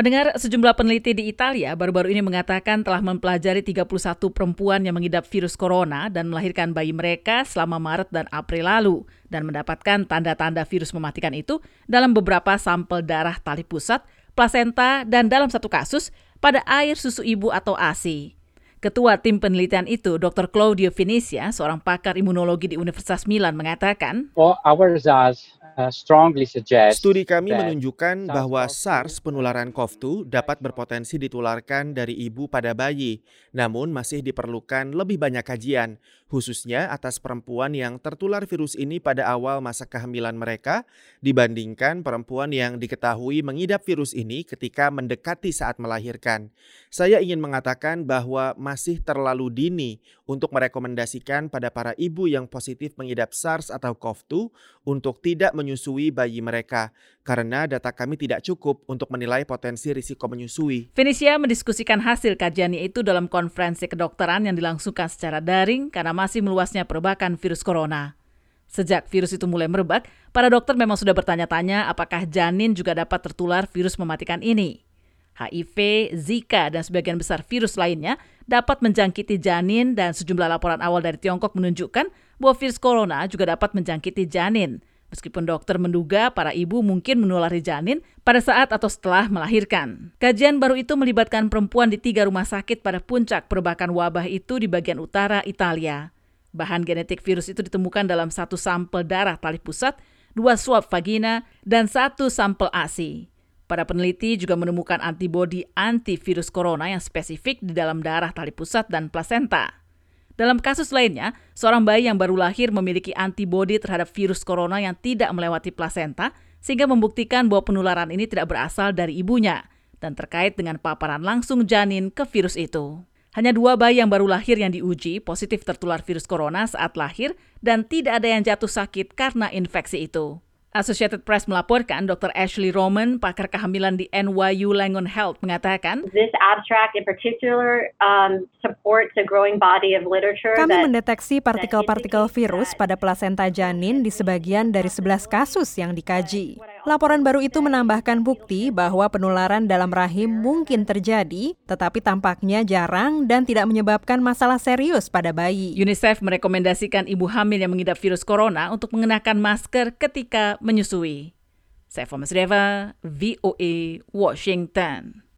Pendengar sejumlah peneliti di Italia baru-baru ini mengatakan telah mempelajari 31 perempuan yang mengidap virus corona dan melahirkan bayi mereka selama Maret dan April lalu dan mendapatkan tanda-tanda virus mematikan itu dalam beberapa sampel darah tali pusat, plasenta, dan dalam satu kasus pada air susu ibu atau ASI. Ketua tim penelitian itu, Dr. Claudio Finicia, seorang pakar imunologi di Universitas Milan, mengatakan, Well, our results Studi kami menunjukkan bahwa SARS SARS-CoV-2 penularan CoV-2 dapat berpotensi ditularkan dari ibu pada bayi, namun masih diperlukan lebih banyak kajian, khususnya atas perempuan yang tertular virus ini pada awal masa kehamilan mereka dibandingkan perempuan yang diketahui mengidap virus ini ketika mendekati saat melahirkan. Saya ingin mengatakan bahwa masih terlalu dini untuk merekomendasikan pada para ibu yang positif mengidap SARS atau CoV-2 untuk tidak menyusui bayi mereka karena data kami tidak cukup untuk menilai potensi risiko menyusui. Fenicia mendiskusikan hasil kajiannya itu dalam konferensi kedokteran yang dilangsungkan secara daring karena masih meluasnya perbakan virus corona. Sejak virus itu mulai merebak, para dokter memang sudah bertanya-tanya apakah janin juga dapat tertular virus mematikan ini. HIV, Zika, dan sebagian besar virus lainnya dapat menjangkiti janin dan sejumlah laporan awal dari Tiongkok menunjukkan bahwa virus corona juga dapat menjangkiti janin. Meskipun dokter menduga para ibu mungkin menulari janin pada saat atau setelah melahirkan. Kajian baru itu melibatkan perempuan di tiga rumah sakit pada puncak perbakan wabah itu di bagian utara Italia. Bahan genetik virus itu ditemukan dalam satu sampel darah tali pusat, dua swab vagina, dan satu sampel ASI. Para peneliti juga menemukan antibodi antivirus corona yang spesifik di dalam darah tali pusat dan plasenta. Dalam kasus lainnya, seorang bayi yang baru lahir memiliki antibodi terhadap virus corona yang tidak melewati plasenta, sehingga membuktikan bahwa penularan ini tidak berasal dari ibunya dan terkait dengan paparan langsung janin ke virus itu. Hanya dua bayi yang baru lahir yang diuji positif tertular virus corona saat lahir dan tidak ada yang jatuh sakit karena infeksi itu. Associated Press melaporkan Dr. Ashley Roman, pakar kehamilan di NYU Langone Health, mengatakan, This abstract in particular um, supports a growing body of literature Kami that mendeteksi partikel-partikel virus pada plasenta janin di sebagian dari 11 kasus yang dikaji. Laporan baru itu menambahkan bukti bahwa penularan dalam rahim mungkin terjadi, tetapi tampaknya jarang dan tidak menyebabkan masalah serius pada bayi. UNICEF merekomendasikan ibu hamil yang mengidap virus corona untuk mengenakan masker ketika menyusui. Saya Fomas Deva, VOA, Washington.